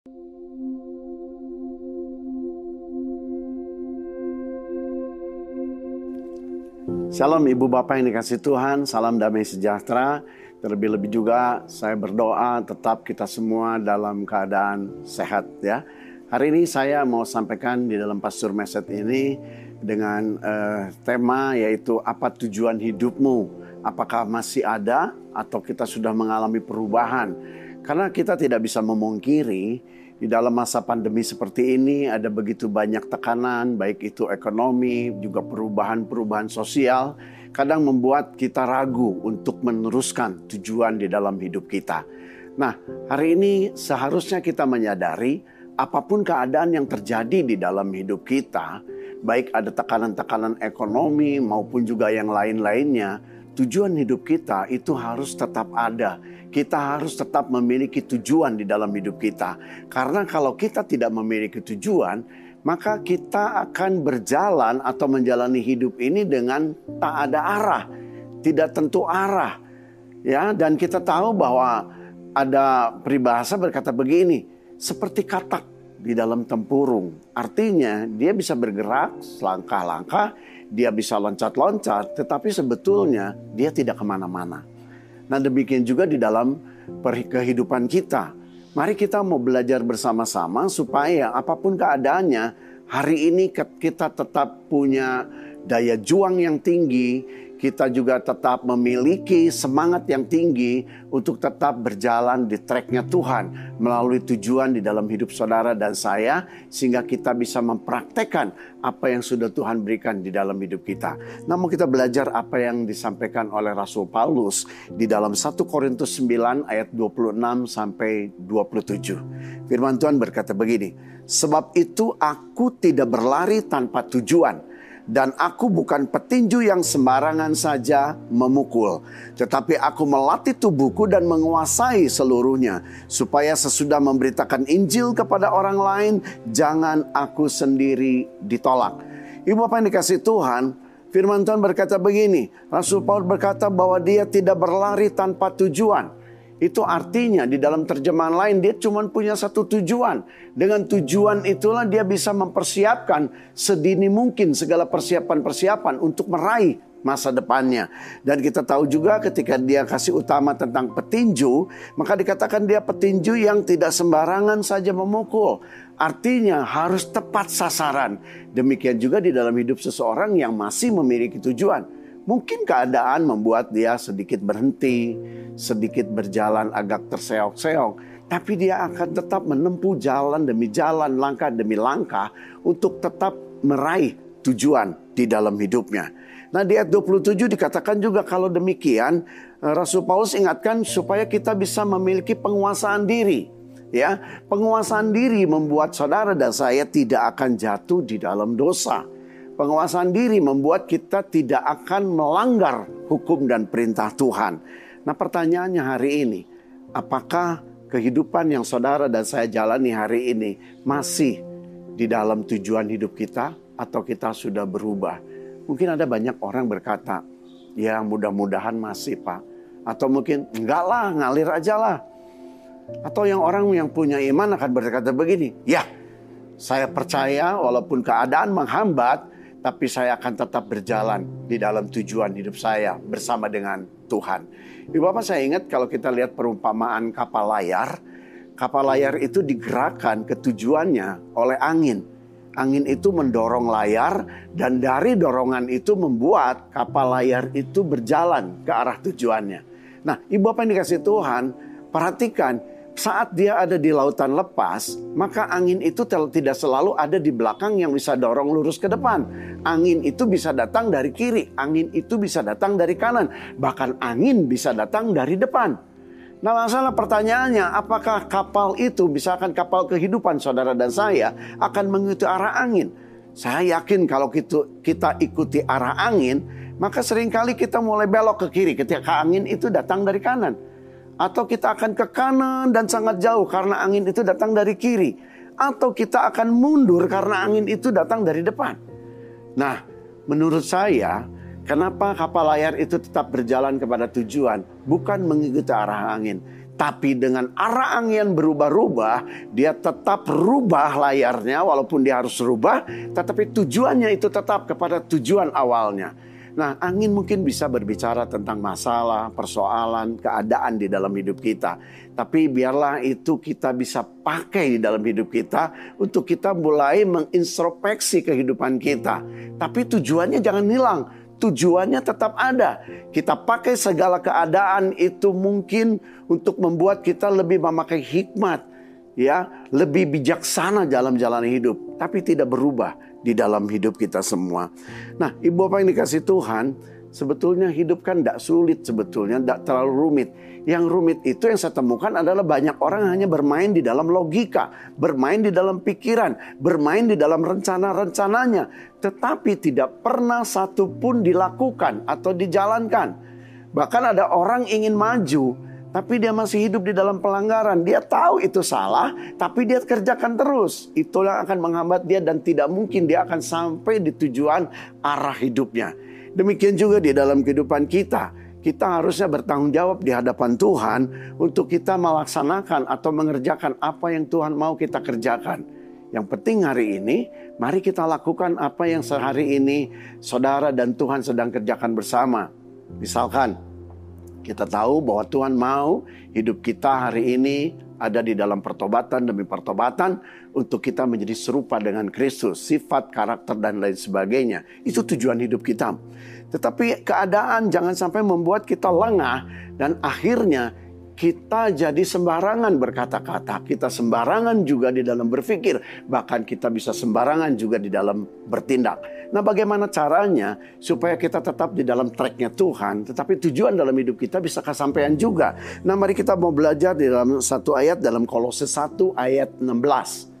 Shalom Ibu Bapak yang dikasih Tuhan, salam damai sejahtera. Terlebih-lebih juga saya berdoa tetap kita semua dalam keadaan sehat ya. Hari ini saya mau sampaikan di dalam Pastor Meset ini dengan uh, tema yaitu apa tujuan hidupmu? Apakah masih ada atau kita sudah mengalami perubahan? Karena kita tidak bisa memungkiri di dalam masa pandemi seperti ini ada begitu banyak tekanan, baik itu ekonomi, juga perubahan-perubahan sosial, kadang membuat kita ragu untuk meneruskan tujuan di dalam hidup kita. Nah, hari ini seharusnya kita menyadari apa pun keadaan yang terjadi di dalam hidup kita, baik ada tekanan-tekanan ekonomi maupun juga yang lain-lainnya, tujuan hidup kita itu harus tetap ada kita harus tetap memiliki tujuan di dalam hidup kita. Karena kalau kita tidak memiliki tujuan, maka kita akan berjalan atau menjalani hidup ini dengan tak ada arah, tidak tentu arah. Ya, dan kita tahu bahwa ada peribahasa berkata begini, seperti katak di dalam tempurung. Artinya dia bisa bergerak selangkah-langkah, dia bisa loncat-loncat, tetapi sebetulnya dia tidak ke mana-mana. Nah demikian juga di dalam kehidupan kita. Mari kita mau belajar bersama-sama supaya apa pun keadaannya, hari ini kita tetap punya daya juang yang tinggi, kita juga tetap memiliki semangat yang tinggi untuk tetap berjalan di treknya Tuhan melalui tujuan di dalam hidup saudara dan saya sehingga kita bisa mempraktekkan apa yang sudah Tuhan berikan di dalam hidup kita. Namun kita belajar apa yang disampaikan oleh Rasul Paulus di dalam 1 Korintus 9 ayat 26 sampai 27. Firman Tuhan berkata begini, "Sebab itu aku tidak berlari tanpa tujuan." Dan aku bukan petinju yang sembarangan saja memukul, tetapi aku melatih tubuhku dan menguasai seluruhnya, supaya sesudah memberitakan Injil kepada orang lain, jangan aku sendiri ditolak. Ibu Bapak yang dikasih Tuhan, firman Tuhan berkata begini, Rasul Paul berkata bahwa dia tidak berlari tanpa tujuan. Itu artinya di dalam terjemahan lain dia cuma punya satu tujuan. Dengan tujuan itulah dia bisa mempersiapkan sedini mungkin segala persiapan-persiapan untuk meraih masa depannya. Dan kita tahu juga ketika dia kasih utama tentang petinju, maka dikatakan dia petinju yang tidak sembarangan saja memukul. Artinya harus tepat sasaran. Demikian juga di dalam hidup seseorang yang masih memiliki tujuan. Mungkin keadaan membuat dia sedikit berhenti, sedikit berjalan agak terseok-seok, tapi dia akan tetap menempuh jalan demi jalan, langkah demi langkah untuk tetap meraih tujuan di dalam hidupnya. Nah di ayat 27 dikatakan juga kalau demikian eh, Rasul Paulus ingatkan supaya kita bisa memiliki penguasaan diri. Ya, penguasaan diri membuat saudara dan saya tidak akan jatuh di dalam dosa. Penguasaan diri membuat kita tidak akan melanggar hukum dan perintah Tuhan. Nah pertanyaannya hari ini, apakah kehidupan yang saudara dan saya jalani hari ini masih di dalam tujuan hidup kita atau kita sudah berubah? Mungkin ada banyak orang berkata, ya mudah-mudahan masih pak. Atau mungkin enggak lah, ngalir aja lah. Atau yang orang yang punya iman akan berkata begini, ya saya percaya walaupun keadaan menghambat, tapi saya akan tetap berjalan di dalam tujuan hidup saya bersama dengan Tuhan. Ibu Bapak saya ingat kalau kita lihat perumpamaan kapal layar, kapal layar itu digerakkan ke tujuannya oleh angin. Angin itu mendorong layar dan dari dorongan itu membuat kapal layar itu berjalan ke arah tujuannya. Nah, Ibu Bapak yang dikasih Tuhan, perhatikan saat dia ada di lautan lepas, maka angin itu tidak selalu ada di belakang yang bisa dorong lurus ke depan. Angin itu bisa datang dari kiri, angin itu bisa datang dari kanan, bahkan angin bisa datang dari depan. Nah masalah pertanyaannya, apakah kapal itu, misalkan kapal kehidupan saudara dan saya, akan mengikuti arah angin? Saya yakin kalau kita, kita ikuti arah angin, maka sering kali kita mulai belok ke kiri ketika angin itu datang dari kanan atau kita akan ke kanan dan sangat jauh karena angin itu datang dari kiri, atau kita akan mundur karena angin itu datang dari depan. Nah, menurut saya, kenapa kapal layar itu tetap berjalan kepada tujuan, bukan mengikuti arah angin, Tapi dengan arah angin berubah-ubah, dia tetap rubah layarnya walaupun dia harus rubah, tetapi tujuannya itu tetap kepada tujuan awalnya. Nah, angin mungkin bisa berbicara tentang masalah, persoalan, keadaan di dalam hidup kita. Tapi biarlah itu kita bisa pakai di dalam hidup kita untuk kita mulai mengintrospeksi kehidupan kita. Tapi tujuannya jangan hilang. Tujuannya tetap ada. Kita pakai segala keadaan itu mungkin untuk membuat kita lebih memakai hikmat, ya, lebih bijaksana dalam jalan hidup, tapi tidak berubah di dalam hidup kita semua. Nah, ibu bapak yang dikasih Tuhan, sebetulnya hidup kan tidak sulit sebetulnya, tidak terlalu rumit. Yang rumit itu yang saya temukan adalah banyak orang hanya bermain di dalam logika, bermain di dalam pikiran, bermain di dalam rencana-rencananya, tetapi tidak pernah satu pun dilakukan atau dijalankan. Bahkan ada orang ingin maju, tapi dia masih hidup di dalam pelanggaran. Dia tahu itu salah, tapi dia kerjakan terus. Itulah akan menghambat dia dan tidak mungkin dia akan sampai di tujuan arah hidupnya. Demikian juga di dalam kehidupan kita. Kita harusnya bertanggung jawab di hadapan Tuhan untuk kita melaksanakan atau mengerjakan apa yang Tuhan mau kita kerjakan. Yang penting hari ini, mari kita lakukan apa yang sehari ini saudara dan Tuhan sedang kerjakan bersama. Misalkan, kita tahu bahwa Tuhan mau hidup kita hari ini ada di dalam pertobatan demi pertobatan untuk kita menjadi serupa dengan Kristus, sifat, karakter dan lain sebagainya. Itu tujuan hidup kita. Tetapi keadaan jangan sampai membuat kita lengah dan akhirnya kita jadi sembarangan berkata-kata, kita sembarangan juga di dalam berpikir, bahkan kita bisa sembarangan juga di dalam bertindak. Nah, bagaimana caranya supaya kita tetap di dalam tracknya Tuhan, tetapi tujuan dalam hidup kita bisa kesampaian juga. Nah, mari kita mau belajar di dalam satu ayat dalam Kolose 1 ayat 16.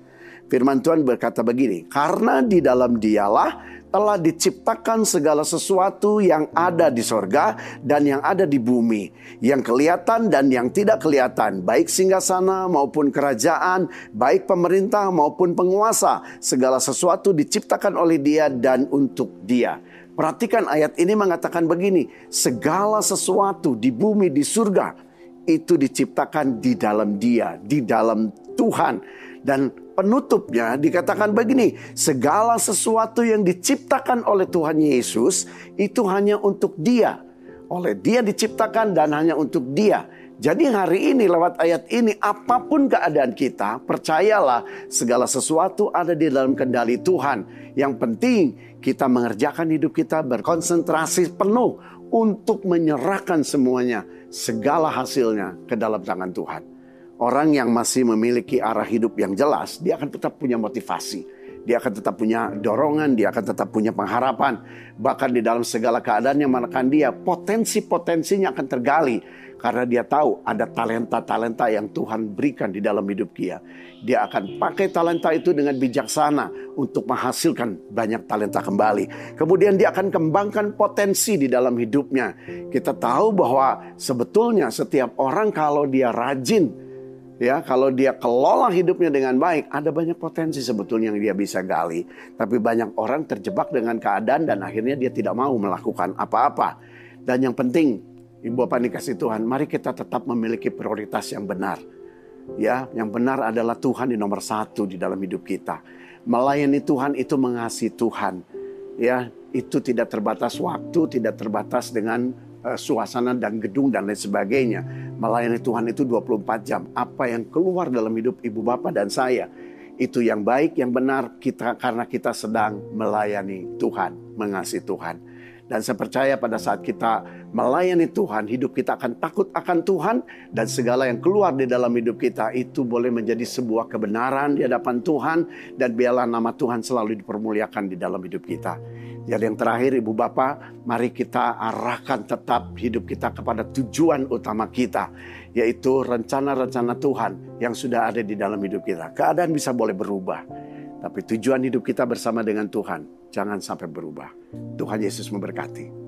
Firman Tuhan berkata begini, karena di dalam dialah telah diciptakan segala sesuatu yang ada di sorga dan yang ada di bumi, yang kelihatan dan yang tidak kelihatan, baik singgasana maupun kerajaan, baik pemerintah maupun penguasa, segala sesuatu diciptakan oleh Dia dan untuk Dia. Perhatikan ayat ini mengatakan begini, segala sesuatu di bumi di surga itu diciptakan di dalam Dia, di dalam Tuhan dan penutupnya dikatakan begini, segala sesuatu yang diciptakan oleh Tuhan Yesus itu hanya untuk Dia. Oleh Dia diciptakan dan hanya untuk Dia. Jadi hari ini lewat ayat ini apa pun keadaan kita, percayalah segala sesuatu ada di dalam kendali Tuhan. Yang penting kita mengerjakan hidup kita berkonsentrasi penuh untuk menyerahkan semuanya, segala hasilnya ke dalam tangan Tuhan. Orang yang masih memiliki arah hidup yang jelas, dia akan tetap punya motivasi. Dia akan tetap punya dorongan, dia akan tetap punya pengharapan. Bahkan di dalam segala keadaan yang menekan dia, potensi-potensinya akan tergali. Karena dia tahu ada talenta-talenta yang Tuhan berikan di dalam hidup dia. Dia akan pakai talenta itu dengan bijaksana untuk menghasilkan banyak talenta kembali. Kemudian dia akan kembangkan potensi di dalam hidupnya. Kita tahu bahwa sebetulnya setiap orang kalau dia rajin ya kalau dia kelola hidupnya dengan baik ada banyak potensi sebetulnya yang dia bisa gali. Tapi banyak orang terjebak dengan keadaan dan akhirnya dia tidak mau melakukan apa-apa. Dan yang penting ibu bapak dikasih Tuhan mari kita tetap memiliki prioritas yang benar. Ya yang benar adalah Tuhan di nomor satu di dalam hidup kita. Melayani Tuhan itu mengasihi Tuhan. Ya itu tidak terbatas waktu tidak terbatas dengan uh, suasana dan gedung dan lain sebagainya. Melayani Tuhan itu 24 jam. Apa yang keluar dalam hidup ibu bapak dan saya itu yang baik, yang benar kita karena kita sedang melayani Tuhan, mengasihi Tuhan. Dan saya percaya pada saat kita melayani Tuhan, hidup kita akan takut akan Tuhan dan segala yang keluar di dalam hidup kita itu boleh menjadi sebuah kebenaran di hadapan Tuhan dan biarlah nama Tuhan selalu dipermuliakan di dalam hidup kita. Jadi yang terakhir Ibu Bapak, mari kita arahkan tetap hidup kita kepada tujuan utama kita, yaitu rencana-rencana Tuhan yang sudah ada di dalam hidup kita. Keadaan bisa boleh berubah, tapi tujuan hidup kita bersama dengan Tuhan jangan sampai berubah. Tuhan Yesus memberkati.